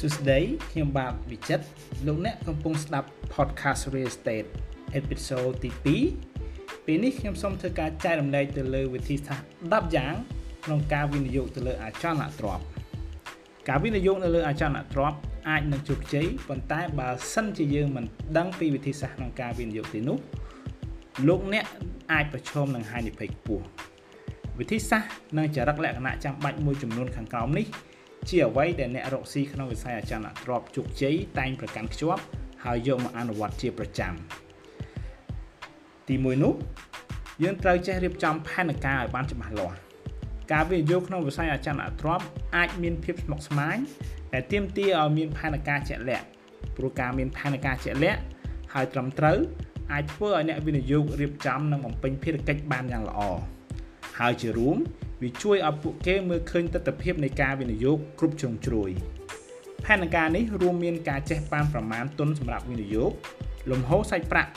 សួស្តីខ្ញុំបាទវិចិត្រលោកអ្នកកំពុងស្ដាប់ podcast Real Estate episode ទី2ពេលនេះខ្ញុំសូមធ្វើការចែករំលែកទៅលើវិធីសាស្ត្រ10យ៉ាងក្នុងការវិនិយោគទៅលើអចលនទ្រព្យការវិនិយោគនៅលើអចលនទ្រព្យអាចនឹងជោគជ័យប៉ុន្តែបើសិនជាយើងមិនដឹងពីវិធីសាស្ត្រក្នុងការវិនិយោគទេនោះលោកអ្នកអាចប្រឈមនឹងហានិភ័យខ្ពស់វិធីសាស្ត្រនិងចរិតលក្ខណៈចាំបាច់មួយចំនួនខាងក្រោមនេះ ជាអ្វីដែលអ្នករកស៊ីក្នុងវិស័យអចលនទ្រព្យជោគជ័យតែងប្រកាន់ខ្ជាប់ហើយយកមកអនុវត្តជាប្រចាំទី1នោះយើងត្រូវចេះរៀបចំផែនការឲ្យបានច្បាស់លាស់ការវិនិយោគក្នុងវិស័យអចលនទ្រព្យអាចមានភាពស្មុគស្មាញដែលទាមទារឲ្យមានផែនការជាក់លាក់ព្រោះការមានផែនការជាក់លាក់ហើយត្រឹមត្រូវអាចធ្វើឲ្យអ្នកវិនិយោគរៀបចំនិងបំពេញភារកិច្ចបានយ៉ាងល្អហើយជារួម វាជួយឲ្យពួកគេមើលឃើញទស្សនវិជ្ជានៃការវិនិយោគគ្រប់ជ្រុងជ្រោយផែនការនេះរួមមានការចេះបានប្រមាណទុនសម្រាប់វិនិយោគលំហូរសាច់ប្រាក់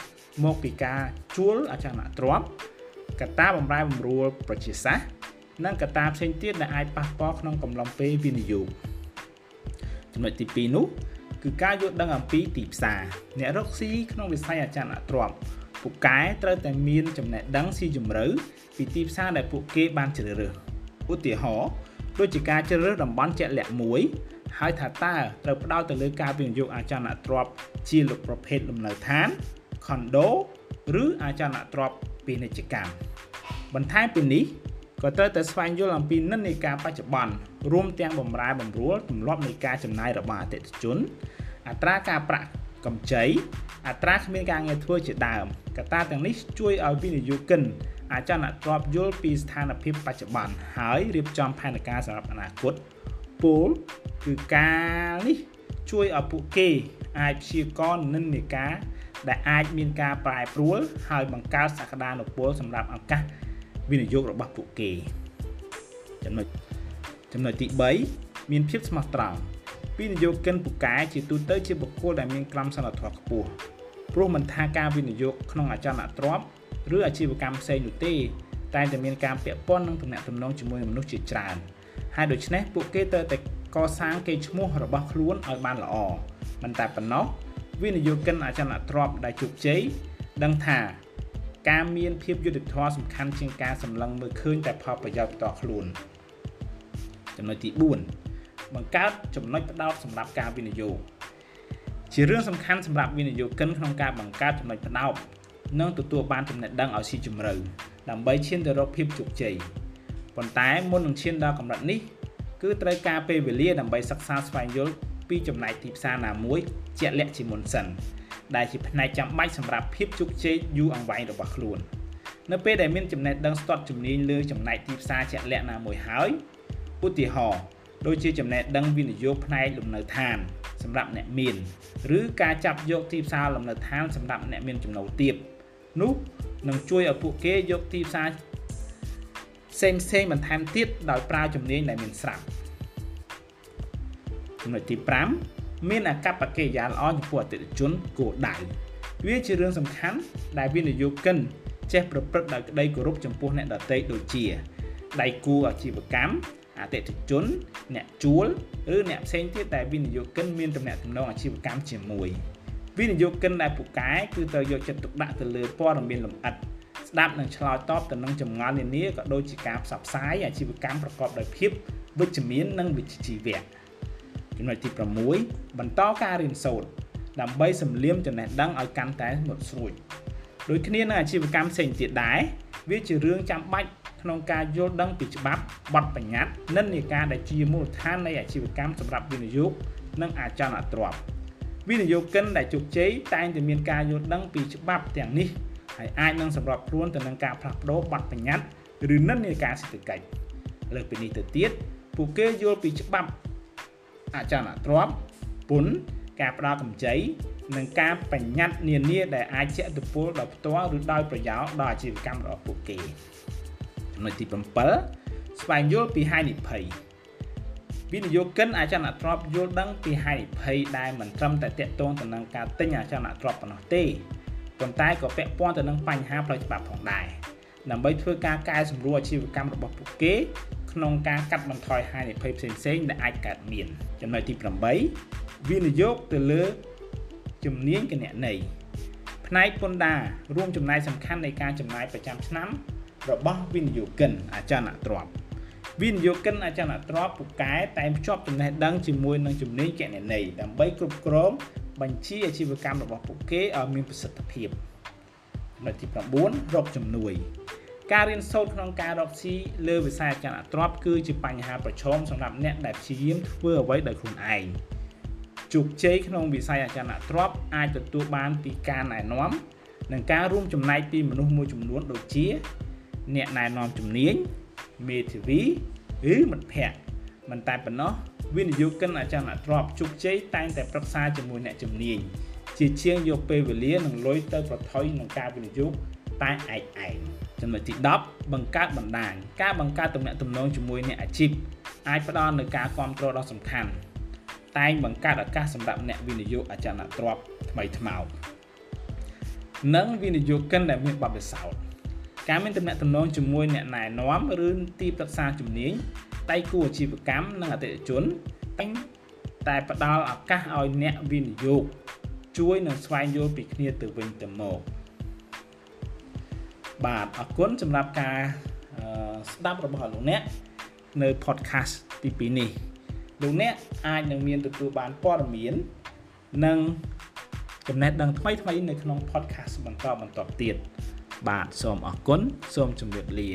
មកពីការជួលអចលនទ្រព្យកត្តាបំរែបំរួលប្រជាសាស្ត្រនិងកត្តាផ្សេងទៀតដែលអាចប៉ះពាល់ក្នុងកំឡុងពេលវិនិយោគចំណុចទី2នោះគឺការយល់ដឹងអំពីទីផ្សារអ្នករកស៊ីក្នុងវិស័យអចលនទ្រព្យ ពូកែត្រូវតែមានចំណេះដឹងស៊ីជម្រៅពីទីផ្សារដែលពួកគេបានជ្រើសរើសឧទាហរណ៍ដូចជាការជ្រើសរើសតំបន់ជាក់លាក់មួយហើយថាតើត្រូវផ្ដោតទៅលើការវិនិយោគអចលនទ្រព្យជាលុបប្រភេទលំនៅឋាន condo ឬអចលនទ្រព្យពាណិជ្ជកម្មបន្ថែមពីនេះក៏ត្រូវតែស្វែងយល់អំពីនិន្នាការបច្ចុប្បន្នរួមទាំងបំរែបំរួលទម្លាប់នៃការចំណាយរបស់អតិថិជន អត្រាការប្រាក់កម្ចី អត្រាគ្មានការងារធ្វើជាដើមកត្តាទាំងនេះជួយឲ្យវិនិយោគិនអាចចលនទ្រព្យយល់ពីស្ថានភាពបច្ចុប្បន្នហើយរៀបចំផែនការសម្រាប់អនាគតពូលគឺការនេះជួយឲ្យពួកគេអាចព្យាករណ៍និន្នាការដែលអាចមានការប្រែប្រួលហើយបង្កើតសក្តានុពលសម្រាប់ឱកាសវិនិយោគរបស់ពួកគេចំណុចចំណុចទី3មានភាពស្មោះត្រង់វិនិយោគិនពូកែជាទូទៅជាបុគ្គលដែលមានក្រមសីលធម៌ខ្ពស់ ព្រោះមិនថាការវិនិយោគក្នុងអចលនទ្រព្យឬអាជីវកម្មផ្សេងនោះទេតែតែមានការពាក់ព័ន្ធនឹងទំនាក់ទំនងជាមួយមនុស្សជាច្រើនហើយដូច្នេះពួកគេត្រូវតែកសាងកេរ្តិ៍ឈ្មោះរបស់ខ្លួនឲ្យបានល្អមិនតែប៉ុណ្ណោះវិនិយោគិនអចលនទ្រព្យដែលជោគជ័យដឹងថាការមានភាពយុត្តិធម៌សំខាន់ជាងការសម្លឹងមើលឃើញតែផលប្រយោជន៍ផ្ទាល់ខ្លួនចំណុចទី4បង្កើតចំណុចផ្ដោតសម្រាប់ការវិនិយោគ ជារឿងសំខាន់សម្រាប់វិនិយោគិនក្នុងការបង្កើតចំណុចផ្ដោតនិងទទួលបានចំណេះដឹងឲ្យស៊ីជម្រៅដើម្បីឈានទៅរកភាពជោគជ័យប៉ុន្តែមុននឹងឈានដល់កម្រិតនេះគឺត្រូវការពេលវេលាដើម្បីសិក្សាស្វែងយល់ពីចំណែកទីផ្សារណាមួយជាក់លាក់ជាមុនសិនដែលជាផ្នែកចាំបាច់សម្រាប់ភាពជោគជ័យយូរអង្វែងរបស់ខ្លួននៅពេលដែលមានចំណេះដឹងស្ទាត់ជំនាញលើចំណែកទីផ្សារជាក់លាក់ណាមួយហើយឧទាហរណ៍ដូចជាចំណេះដឹងវិនិយោគផ្នែកលំនៅឋាន សម្រាប់អ្នកមានឬការចាប់យកទីផ្សារលំនៅឋានសម្រាប់អ្នកមានចំណូលទាបនោះនឹងជួយឲ្យពួកគេយកទីផ្សារផ្សេងផ្សេងបន្ថែមទៀតដោយប្រើជំនាញដែលមានស្រាប់ចំណុចទី5មានអកប្បកិរិយាល្អចំពោះអតិថិជនគោលដៅវាជារឿងសំខាន់ដែលវិនិយោគិនចេះប្រព្រឹត្តដោយក្តីគោរពចំពោះអ្នកដទៃដូចជាដៃគូអាជីវកម្ម អតិថិជន អ្នកជួលឬអ្នកផ្សេងទៀតដែលវិនិយោគិនមានទំនាក់ទំនងអាជីវកម្មជាមួយវិនិយោគិនដែលពូកែគឺត្រូវយកចិត្តទុកដាក់ទៅលើព័ត៌មានលម្អិតស្ដាប់និងឆ្លើយតបទៅនឹងចម្ងល់នានាក៏ដូចជាការផ្សព្វផ្សាយអាជីវកម្មប្រកបដោយភាពវិជ្ជមាននិងវិជ្ជាជីវៈចំណុចទី6បន្តការរៀនសូត្រដើម្បីសម្លៀមចំណេះដឹងឲ្យកាន់តែមុតស្រួចដូចគ្នានឹងអាជីវកម្មផ្សេងទៀតដែរវាជារឿងចាំបាច់ ក្នុងការយល់ដឹងពីច្បាប់បទបញ្ញត្តិនិន្នាការដែលជាមូលដ្ឋាននៃអាជីវកម្មសម្រាប់វិនិយោគនិងអចលនទ្រព្យវិនិយោគិនដែលជោគជ័យតែងតែមានការយល់ដឹងពីច្បាប់ទាំងនេះហើយអាចនឹងសម្របខ្លួនទៅនឹងការផ្លាស់ប្ដូរបទបញ្ញត្តិឬនិន្នាការសេដ្ឋកិច្ចលើពីនេះទៅទៀតពួកគេយល់ពីច្បាប់អចលនទ្រព្យពន្ធការផ្ដល់កម្ចីនិងការបញ្ញត្តិនានាដែលអាចជះឥទ្ធិពលដល់ផ្ទាល់ឬដោយប្រយោជន៍ដល់អាជីវកម្មរបស់ពួកគេ ចំណុចទី7ស្វែងយល់ពីហានិភ័យវិនិយោគិនអចលនទ្រព្យយល់ដឹងពីហានិភ័យដែលមិនត្រឹមតែតាក់ទងទៅនឹងការទិញអចលនទ្រព្យប៉ុណ្ណោះទេប៉ុន្តែក៏ពាក់ព័ន្ធទៅនឹងបញ្ហាផ្លូវច្បាប់ផងដែរដើម្បីធ្វើការកែសម្រួលអាជីវកម្មរបស់ពួកគេក្នុងការកាត់បន្ថយហានិភ័យផ្សេងៗដែលអាចកើតមានចំណុចទី8វិនិយោគទៅលើជំនាញគណនេយ្យផ្នែកពន្ធដាររួមចំណែកសំខាន់នៃការចំណាយប្រចាំឆ្នាំ របស់វិនិយោគិនអចលនទ្រព្យវិនិយោគិនអចលនទ្រព្យពូកែតែងភ្ជាប់ចំណេះដឹងជាមួយនឹងជំនាញគណនេយ្យដើម្បីគ្រប់គ្រងបញ្ជីអាជីវកម្មរបស់ពួកគេឲ្យមានប្រសិទ្ធភាពចំណុចទី9រកជំនួយការរៀនសូត្រក្នុងការរកស៊ីលើវិស័យអចលនទ្រព្យគឺជាបញ្ហាប្រឈមសម្រាប់អ្នកដែលព្យាយាមធ្វើអ្វីដោយខ្លួនឯងជោគជ័យក្នុងវិស័យអចលនទ្រព្យអាចទទួលបានពីការណែនាំនិងការរួមចំណែកពីមនុស្សមួយចំនួនដូចជា អ្នកណែនាំជំនាញមេធាវីឬមិត្តភ័ក្តិមិនតែប៉ុណ្ណោះវិនិយោគិនអចលនទ្រព្យជោគជ័យតែងតែប្រឹក្សាជាមួយអ្នកជំនាញជាជាងយកពេលវេលានិងលុយទៅប្រថុយនឹងការវិនិយោគតែឯកឯងចំណុចទី10បង្កើតបណ្ដាញការបង្កើតទំនាក់ទំនងជាមួយអ្នកអាជីពអាចផ្ដល់នូវការគ្រប់គ្រងដ៏សំខាន់តែងបង្កើតឱកាសសម្រាប់អ្នកវិនិយោគអចលនទ្រព្យថ្មីថ្មោងនិងវិនិយោគិនដែលមានបទពិសោធន៍ ការមានទំនាក់ទំនងជាមួយអ្នកណែនាំឬទីប្រឹក្សាជំនាញដៃគូអាជីវកម្មនិងអតិថិជនតែងតែផ្ដល់ឱកាសឲ្យអ្នកវិនិយោគជួយនឹងស្វែងយល់ពីគ្នាទៅវិញទៅមកបាទអរគុណសម្រាប់ការស្ដាប់របស់លោកអ្នកនៅ podcast ទី2នេះលោកអ្នកអាចនឹងមានទទួលបានព័ត៌មាននិងចំណេះដឹងថ្មីៗនៅក្នុង podcast បន្តបន្តទៀត បាទសូមអរគុណសូមជម្រាបលា